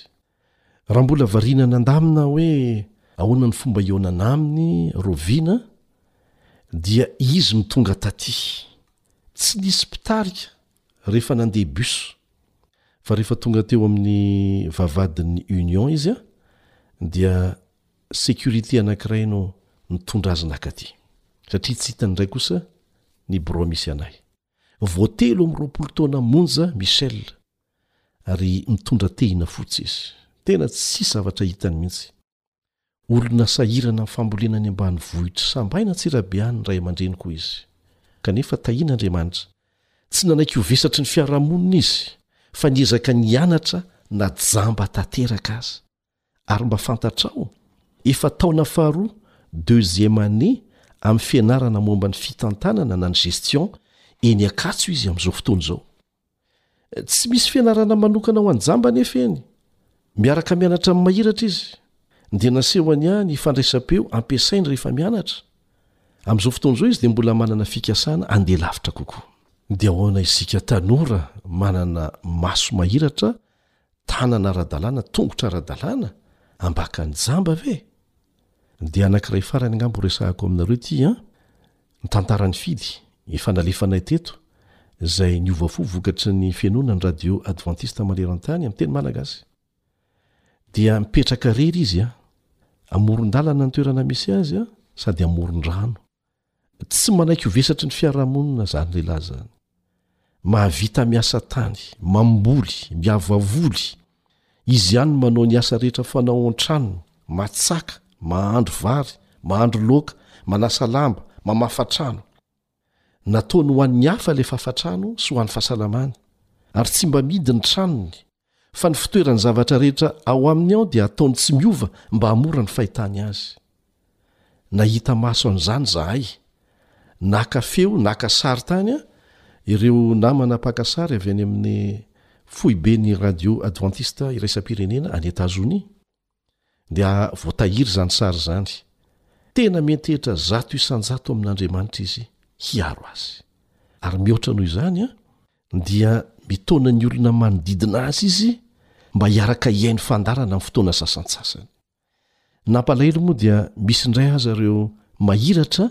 Raha mbola variana nandamina hoe ahoana ny fomba hihaonana aminy Roviana dia izy no tonga taty. Tsy nisy mpitarika rehefa nandeha bus fa rehefa tonga teo amin'ny vavahadin'ny Union izy dia sécurité anankiray no nitondra azy naka aty satria tsy hitany indray kosa ny birao misy anay. Vao telo amby roapolo taona monja Michel ary mitondra tehina fotsy izy. Tena tsy zavatra hitany mihitsy. Olona sahirana amin'ny fambolena any ambanivohitr'i Samba any Antsirabe any ny ray aman-dreny koa izy. Kanefa tahian'Andriamanitra. Tsy nanaiky ho vesatry ny fiarahamonina izy, fa niezaka nianatra na jamba tanteraka aza. Ary mba fantatrao, efa taona faharoa, deuxième année, amin'ny fianarana momba ny fitantanana na ny gestion, eny Ankatso izy amin'izao fotoana izao. Tsy misy fianarana manokana ho an-jamba anefa eny. Miaraka mianatra amin'ny mahiratra izy, dia nasehony ahy ny fandraisam-peo ampiasainy rehefa mianatra. Amin'izao fotoana izao izy dia mbola manana fikasana handeha lavitra kokoa. Dia ahoana isika tanora manana maso mahiratra, tanana ara-dalàna, tongotra ara-dalàna? Ambaka ny jamba ve? Dia anankiray farany angamba ho resahako aminareo ity an! Ny tantaran'i Fidy, efa nalefanay teto, izay niova fo vokatry ny fihenoana ny radio Advantista maneran-tany amin'ny teny malagasy. Dia mipetraka irery izy an! Amoron-dalana ny toerana misy azy an! Sady amoron-drano. Tsy manaiky ho vesatry ny fiarahamonina izany lehilahy izany. Mahavita miasa tany, mamboly, miava voly. Izy ihany no manao ny asa rehetra fanao ao an-tranony, matsaka, mahandro vary, mahandro laoka, manasa lamba, mamafa trano. Nataony ho an'ny hafa ilay fafatrano sy ho an'ny fahasalamany. Ary tsy mba mihidy ny tranony. fa ny fitoeran'ny zavatra rehetra ao aminy ao dia ataony tsy miova mba hamora ny fahitany azy nahita maso an'izany zahay naka feo naka sary tany a ireo namana pakasary avy any amin'ny foibe ny radio advantista iraisam-pirenena any etazonia dia voatahiry izany sary izany. Tena miantehitra zato isan-jato amin'Andriamanitra izy hiaro azy. Ary mihoatra noho izany, dia mitaona ny olona manodidina azy izy mba hiaraka hihaino fandaharana amin'ny fotoana sasantsasany. Nampalahelo moa dia misy indray aza ireo mahiratra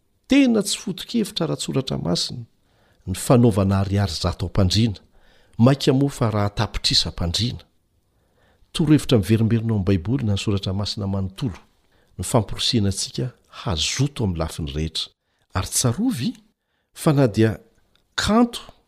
Tena tsy foto-kevitra ara-tsoratra masina ny fanaovana ariary zato am-pandriana, mainka moa fa raha an-tapitrisa am-pandriana. Torohevitra miverimberina ao amin'ny Baiboly na ny Soratra Masina manontolo ny famporisihana antsika hazoto amin'ny lafiny rehetra. Ary tsarovy fa na dia kanto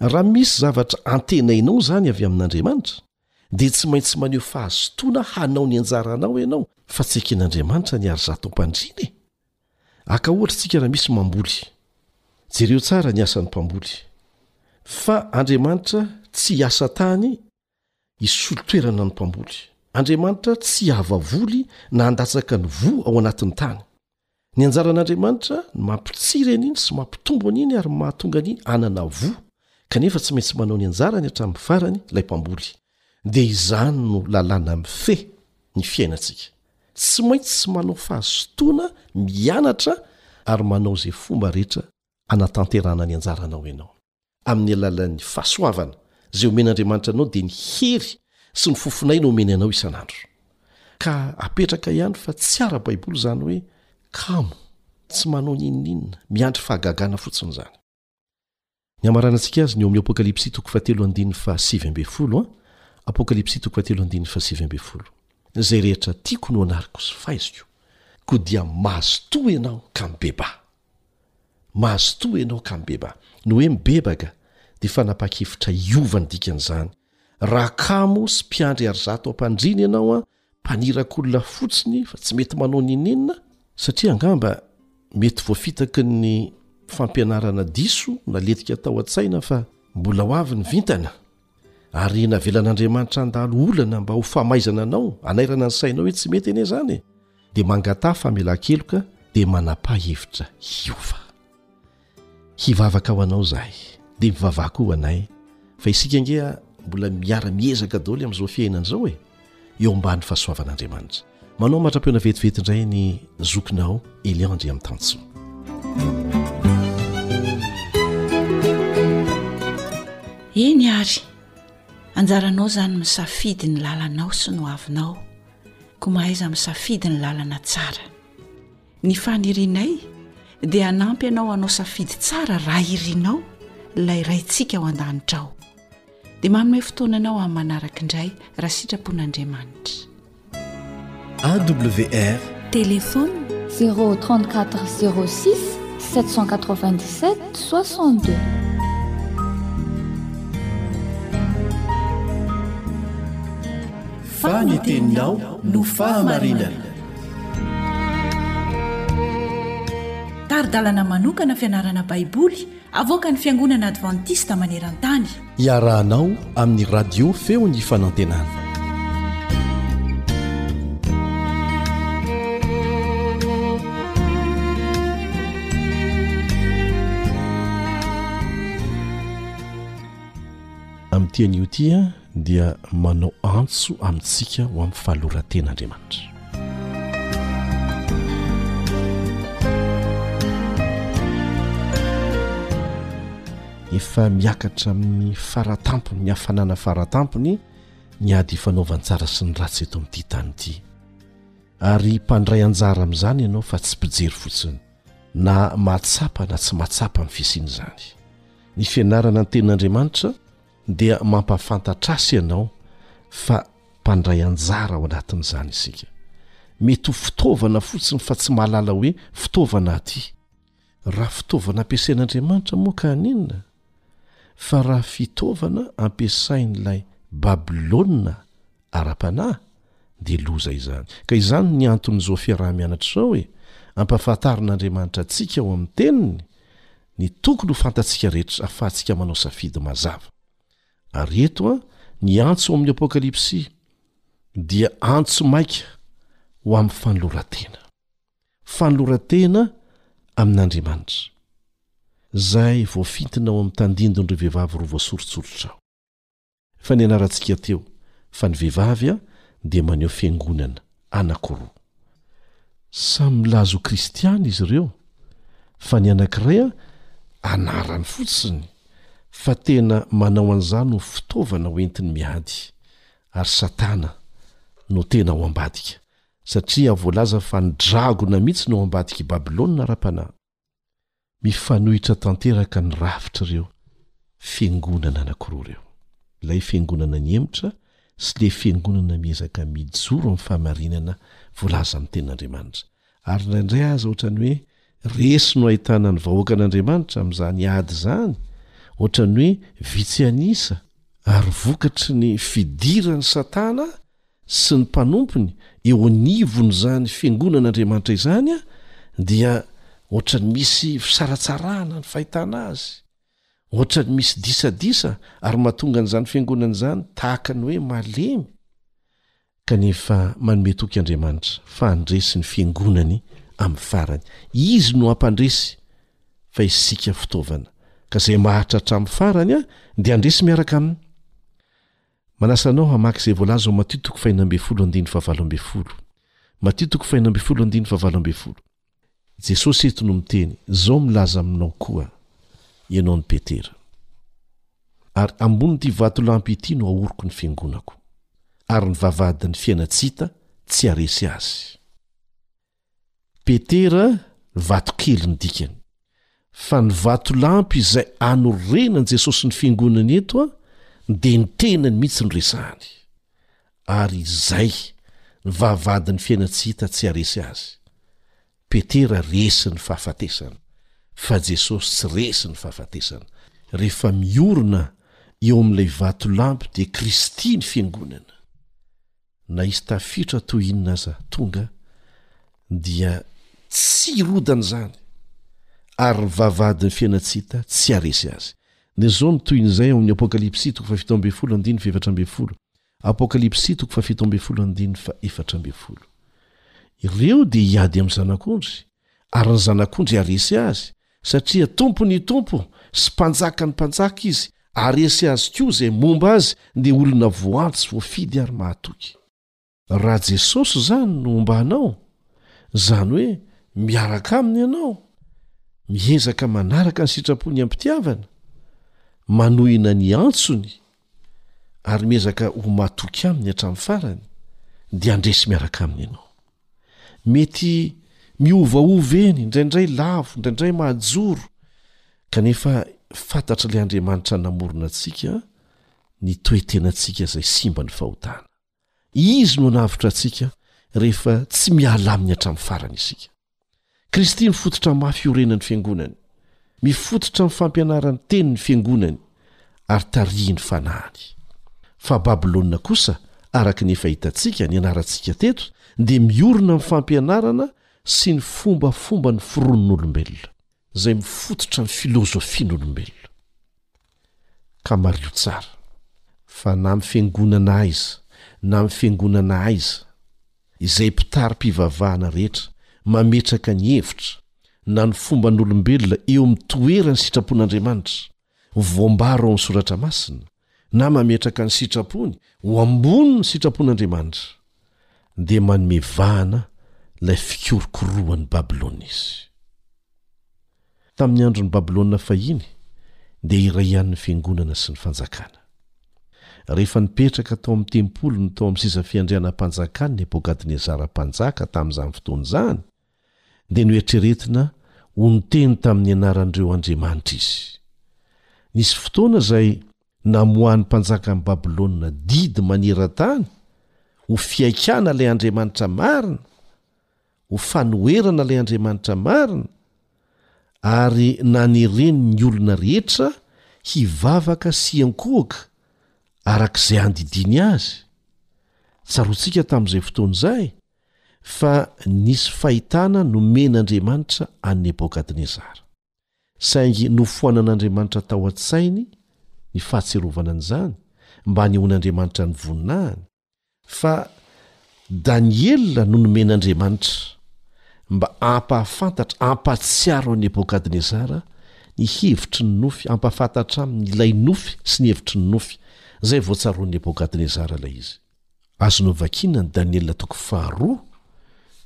Raha misy zavatra antenainao izany avy amin'Andriamanitra, dia tsy maintsy maneho fahazotoana hanao ny anjaranao ianao, fa tsy eken'Andriamanitra ny ary zato ampandriana e! Aka ohatra isika raha misy mamboly. Jereo tsara ny asan'ny mpamboly. Fa Andriamanitra tsy hiasa tany Hisolo toerana ny mpamboly. Andriamanitra tsy hiavavoly na handatsaka ny voa ao anatin'ny tany. Ny anjaran'Andriamanitra ny mampitsiry an'iny sy mampitombo an'iny ary mahatonga an'iny hanana voa, kanefa tsy maintsy manao ny anjarany hatramin'ny farany ilay mpamboly. Dia izany no lalàna mifehy ny fiainantsika. Tsy maintsy manao fahazotoana, mianatra ary manao izay fomba rehetra hanatanterahana ny anjaranao ianao. amin'ny alalan'ny fahasoavana izay omen'Andriamanitra anao dia ny hery sy ny fofon'aina omeny anao isan'andro. Ka apetraka ihany fa tsy ara-baiboly izany hoe kamo, tsy manao n'inon'inona, miandry fahagagana fotsiny izany. Ny hamaranantsika azy ny eo amin'ny Apokalypsy toko fahatelo andininy fahasivy ambin'ny folo a, Apokalypsy toko fahatelo andininy fahasivy ambin'ny folo, Izay rehetra tiako no anariko sy faiziko, koa dia mazotoa ianao ka mibebaha. Mazotoa ianao ka mibeba. Ny hoe mibebaka dia fanapahan-kevitra hiova ny dikan'izany. Raha kamo sy mpiandry ary zato ampandriana ianao, mpanirakolona fotsiny fa tsy mety manao n'inon'inona, satria angamba mety voafitaky ny fampianarana diso naletika tao an-tsaina fa mbola ho avy ny vintana, Ary navelan'Andriamanitra handalo olana mba ho famaizana anao, hanairana ny sainao hoe tsy mety anie izany e, dia mangataha famelan-keloka dia manapa hevitra hiova. Hivavaka ho anao izahay, dia mivavaha koa ho anay, fa isika ange mbola miara-miezaka daholo amin'izao fiainana izao e. eo ambany fahasoavan'Andriamanitra. Manao matram-peona vetivety indray ny zokinao Elian Andriamitansoa. Eny ary, anjaranao izany misafidy ny lalanao sy ny hoavinao, koa mahaiza misafidy ny lalana tsara. Ny fanirianay dia hanampy anao hanao safidy tsara raha irinao ilay Raintsika ao an-danitra ao. Dia manome fotoana anao amin'ny manaraka indray raha sitrapon'Andriamanitra. AWR Téléphone 034 06 797 62 fa ny teninao no fahamarinana Tari-dalana manokana fianarana Baiboly avoakan'ny Fiangonana Advantista maneran-tany. Iarahanao amin'ny Radio Feon'ny Fanantenana. Amin'ity anio ity dia manao antso amintsika ho amin'ny fahaloran-tena Andriamanitra. efa miakatra amin'ny faratampony ny hafanana faratampony ny ady ifanaovan-tsara sy ny ratsy eto amin'ity tany ity ary mpandray anjara amin'izany ianao fa tsy mpijery fotsiny na mahatsapa na tsy mahatsapa amin'ny fisiana izany ny fianarana ny ten'andriamanitra dia mampahafantatra azy ianao fa mpandray anjara ao anatin'izany isika. Mety ho fitaovana fotsiny fa tsy mahalala hoe fitaovana aty. Raha fitaovana ampiasain'Andriamanitra moa ka haninona? Fa raha fitaovana ampiasain'ilay Babylona ara-panahy dia loza izany. Ka izany ny anton'izao fiaraha-mianatra izao e, ampahafantarin'Andriamanitra antsika ao amin'ny Teniny ny tokony ho fantatsika rehetra afahantsika manao safidy mazava. Ary eto an, ny antso ao amin'ny Apokalypsy dia antso maika ho amin'ny fanolorantena. Fanolorantena amin'Andriamanitra. Izay voafintina ao amin'ny tandindon'ireo vehivavy roa voasoritsoritra ao. Fa nianarantsika teo fa ny vehivavy a dia maneho fiangonana anakiroa. Samy milaza ho kristiana izy ireo fa ny anakiray a anarany fotsiny fa tena manao an'izany ho fitaovana ho entiny miady ary satana no tena ao ambadika satria voalaza fa ny dragona mihitsy no ao ambadik'i Babylona ara-panahy. mifanohitra tanteraka ny rafitr'ireo fiangonana anankiroa ireo ilay fiangonana nihemotra sy le fiangonana miezaka mijoro amin'ny fahamarinana voalaza amin'ny tenin'andriamanitra ary indraindray aza ohatrany hoe resy no ahitana ny vahoakan'andriamanitra amin'izany ady izany ohatrany hoe vitsy anisa ary vokatry ny fidiran'ny satana sy ny mpanompony eo anivon'izany fiangonan'Andriamanitra izany dia ohatran'ny misy fisaratsarahana ny fahitana azy, ohatran'ny misy disadisa ary mahatonga an'izany fiangonana izany tahaka ny hoe malemy, kanefa manome toky Andriamanitra fa handresy ny fiangonany amin'ny farany. Izy no hampandresy fa isika fitaovana, ka izay maharitra hatramin'ny farany dia handresy miaraka aminy. Manasa anao hamaky izay voalaza ao Matio toko faheno ambin'ny folo andininy fahavalo ambin'ny folo. Matio toko faheno ambin'ny folo andininy fahavalo ambin'ny folo. Jesosy eto no miteny, Zao milaza aminao koa, ianao no Petera. Ary ambonin'ity vatolampy ity no ahoriko ny fiangonako. Ary ny vavahadin'ny fiaina tsy hita tsy haresy azy. Petera, vatokely ny dikany. Fa ny vatolampy izay anorenan'i Jesosy ny Fiangonany eto dia ny tenany mihitsy no resahany. Ary izay, ny vavahadin'ny fiaina tsy hita tsy haresy azy. Petera resy ny fahafatesana, fa Jesosy tsy resy ny fahafatesana. Rehefa miorina eo amin'ilay vatolampy dia Kristy ny Fiangonana. Na hisy tafiotra toy inona aza tonga dia tsy hirodana izany ary ny vavahadin'ny fiainantsita tsy haharesy azy. Ny zao no toy izay ao amin'ny Apokalypsy toko fahafito ambin'ny folo andininy fahefatra ambin'ny folo, Apokalypsy toko fahafito ambin'ny folo andininy fahefatra ambin'ny folo. Ireo dia hiady amin'ny Zanak'ondry ary ny Zanak'ondry haharesy azy Satria Tompon' ny tompo sy Mpanjakan' ny mpanjaka Izy, ary resy azy koa izay momba Azy, dia olona voantso, voafidy ary mahatoky. Raha Jesosy izany no homba anao, izany hoe miaraka Aminy ianao, miezaka manaraka ny sitrapony am-pitiavana, manohina ny antsony ary miezaka ho matoky aminy hatramin'ny farany dia handresy miaraka aminy ianao mety miovaova eny indraindray lavo indraindray mahajoro kanefa fantatra ilay andriamanitra namorona antsika ny toe-tenantsika izay simba ny fahotana Izy no hanavotra antsika rehefa tsy miala aminy hatramin'ny farany isika. Kristy mifototra mafy iorenan'ny fiangonany. Mifototra amin'ny fampianaran'ny teny ny fiangonany ary tarihin'ny fanahiny. Fa Babylona kosa, araka ny efa hitantsika nianarantsika teto, dia miorina amin'ny fampianarana sy ny fombafomban'ny fironon'olombelona, izay mifototra amin'ny filozofian'olombelona. Ka mariho tsara. Fa na amin'ny fiangonana aiza, na amin'ny fiangonana aiza, izay mpitari-pivavahana rehetra mametraka ny hevitra, na ny fomban'olombelona eo amin'ny toeran'ny sitrapon'Andriamanitra voambara ao amin'ny Soratra Masina, na mametraka ny sitrapony ho ambonin'ny sitrapon'Andriamanitra, dia manome vahana ilay fikorokoroan'i Babylona izy. Tamin'ny andron'i Babylona fahiny, dia iray ihany ny fiangonana sy ny fanjakana. Rehefa nipetraka tao amin'ny tempoliny tao amin'ny seza fiandrianam-panjakany Nebokadnezara Mpanjaka tamin'izany fotoana izany, dia noeritreretina ho niteny tamin'ny anaran'ireo andriamanitra izy. Nisy fotoana izay namoahan'ny mpanjakan'i Babylona didy maneran-tany ho fihaikana ilay Andriamanitra marina, ho fanoherana ilay Andriamanitra marina, ary nanereny ny olona rehetra hivavaka sy hiankohoka araka izay andidiany azy. Tsaroantsika tamin'izay fotoana izay fa nisy fahitana nomen'Andriamanitra an'i Nebokadnezara. Saingy nofoanan'Andriamanitra tao an-tsainy ny fahatsiarovana an'izany mba hanehoan'Andriamanitra ny voninahiny, Fa Daniela no nomen'Andriamanitra mba hampahafantatra, hampahatsiaro an'i Nebokadnezara ny hevitry ny nofy, hampahafantatra aminy ilay nofy sy ny hevitry ny nofy, izay voatsaroan'i Nebokadnezara ilay izy. Azo novakiana ny Daniela toko faharoa,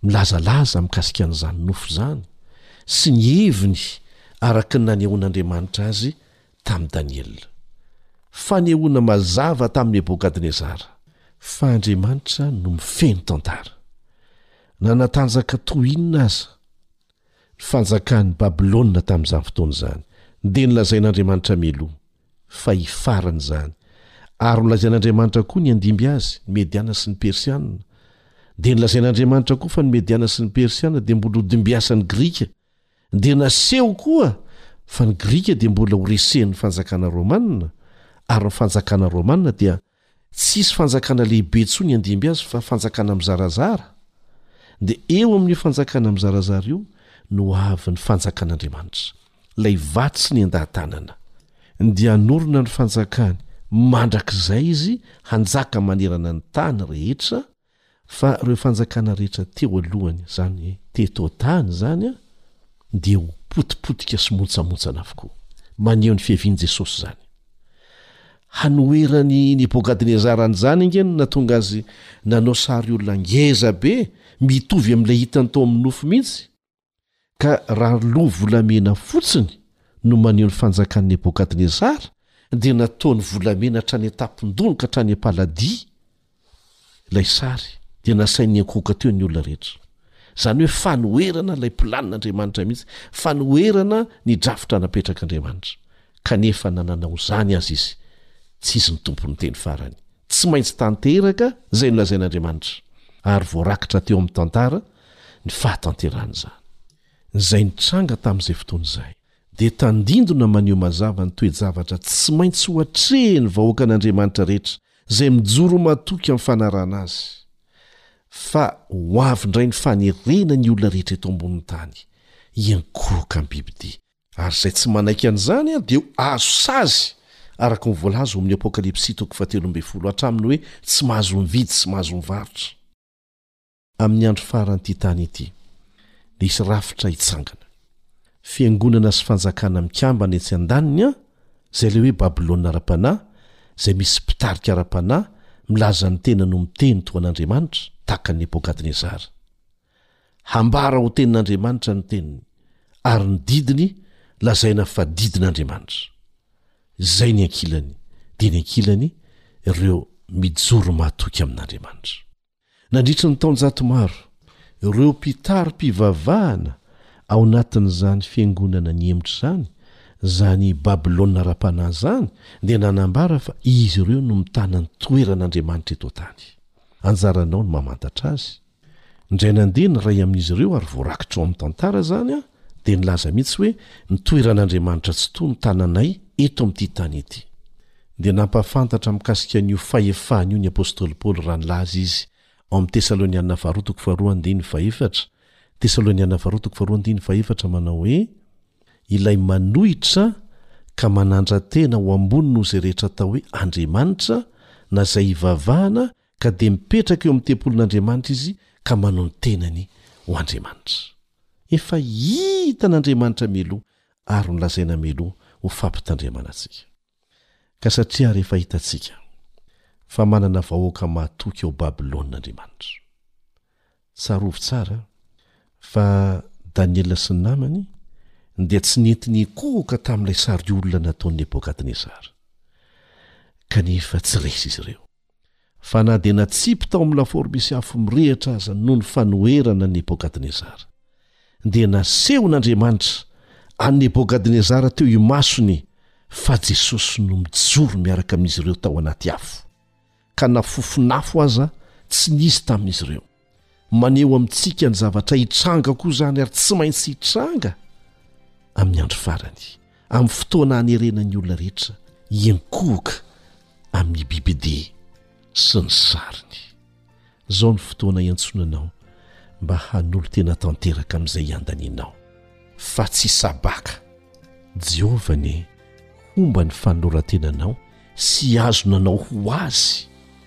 milazalaza mikasika an'izany nofy izany sy ny heviny araka ny nanehoan'Andriamanitra azy tamin'i Daniela. Fanehoana mazava tamin'i Nebokadnezara fa Andriamanitra no mifehy ny tantara. Na natanjaka toy inona aza ny fanjakan'i Babylona tamin'izany fotoana izany, dia nolazain'Andriamanitra mialoha fa hifarana izany, ary nolazain'Andriamanitra koa ny handimby azy, ny Mediana sy ny Persiana. Dia nolazain'Andriamanitra koa fa ny Mediana sy ny Persiana dia mbola hodimbiasan'ny Grika. dia naseho koa fa ny Grika dia mbola ho resen'ny fanjakana romanina, ary ny fanjakana romanina dia tsy hisy fanjakana lehibe intsony handimby azy fa fanjakana mizarazara, dia eo amin'io fanjakana mizarazara io no avy ny fanjakan'Andriamanitra, ilay vatsy niendahan-tanana. Dia hanorina ny fanjakany mandrakizay izy hanjaka manerana ny tany rehetra, Fa reo fanjakana rehetra teo alohany zany teto tany zany a dia ho potipotika sy montsamontsana avokoa. Maneho ny fiavian'i Jesosy zany. Hanoheran'i Nebokadnezara an'izany ange no natonga azy nanao sary olona ngeza be mitovy amin'ilay hitany tao amin'ny nofo mihitsy. ka raha loha volamena fotsiny no maneho ny fanjakan'i Nebokadnezara, dia nataony volamena hatrany an-tampon-dohany ka hatrany am-paladia ilay sary, dia nasainy niankohoka teo ny olona rehetra. Izany hoe fanoherana ilay planin'Andriamanitra mihitsy, fanoherana ny drafitra napetrak'Andriamanitra. Kanefa nananao izany aza izy, tsy izy ny tompon'ny teny farany. Tsy maintsy tanteraka izay nolazain'Andriamanitra, ary voarakitra teo amin'ny tantara, ny fahatanterahana izany. Izay nitranga tamin'izay fotoana izay dia tandindona maneho mazava ny toe-javatra tsy maintsy ho atrehin'ny vahoakan'Andriamanitra rehetra izay mijoro ho matoky amin'ny fanarahana Azy, fa ho avy indray ny fanerena ny olona rehetra eto ambonin'ny tany hiankohoka amin'ny bibidia. Ary izay tsy manaiky an'izany dia azo sazy, araka ny voalaza ao amin'ny Apokalypsy toko fahatelo ambin'ny folo, hatramin'ny hoe tsy mahazo mividy sy mahazo mivarotra. Amin'ny andro faran'ity tany ity, dia hisy rafitra hitsangana. Fiangonana sy fanjakana mikambana etsy an-daniny an, izay ilay hoe Babylona ara-panahy, izay misy mpitarika ara-panahy milaza ny tenany ho miteny toa an'Andriamanitra, tahaka an'i Nebokadnezara. Hambara ho tenin'Andriamanitra ny teniny, ary ny didiny lazaina fa didin'Andriamanitra. Izay ny ankilany, dia ny ankilany ireo mijoro mahatoky amin'Andriamanitra. Nandritry ny taonjato maro, ireo mpitari-pivavahana ao anatin'izany fiangonana nihemotra izany, izany Babylona ara-panahy izany, dia nanambara fa izy ireo no mitana ny toeran'Andriamanitra eto an-tany. Anjaranao ny mamantatra azy. Indray nandeha ny iray amin'izy ireo ary voarakitra ao amin'ny tantara izany an! dia nilaza mihitsy hoe, Ny toeran'Andriamanitra Tsitoha no tananay eto amin'ity tany ity. Dia nampahafantatra mikasika an'io fahefany io ny apostoly Paoly raha nilaza izy ao amin'ny Tesalonianina Faharoa toko faharoa andininy fahefatra, Tesalonianina Faharoa toko faharoa andininy fahefatra, manao hoe, Ilay manohitra ka manandra-tena ho ambony noho izay rehetra atao hoe andriamanitra na izay ivavahana Ka dia mipetraka eo amin'ny tempolin'Andriamanitra izy ka manao ny tenany ho Andriamanitra. Efa hitan'Andriamanitra mialoha ary nolazaina mialoha ho fampitandremana antsika. Ka satria ary efa hitantsika fa manana vahoaka mahatoky ao Babylona Andriamanitra. Tsarovy tsara fa Daniela sy ny namany dia tsy nety nikohoka tamin'ilay sariolona nataon'i Nebokadnezara. Kanefa tsy resy izy ireo. fa na dia natsipy tao amin'ny lafaoro misy afo mirehitra aza noho ny fanoherana an'i Nebokadnezara, dia nasehon'Andriamanitra an'i Nebokadnezara teo imasony fa Jesosy no mijoro miaraka amin'izy ireo tao anaty afo, ka na fofon'afo aza tsy nisy tamin'izy ireo. Maneho amintsika ny zavatra hitranga koa izany ary tsy maintsy hitranga amin'ny andro farany, amin'ny fotoana hanerena ny olona rehetra hiankohoka amin'ny bibidia sy ny sariny. Izao ny fotoana hiantsoana anao mba hanolo-tena tanteraka amin'izay iandanianao, fa tsy sabaka. Jehovah anie homba ny fanoloran-tenanao sy hihazona anao ho azy.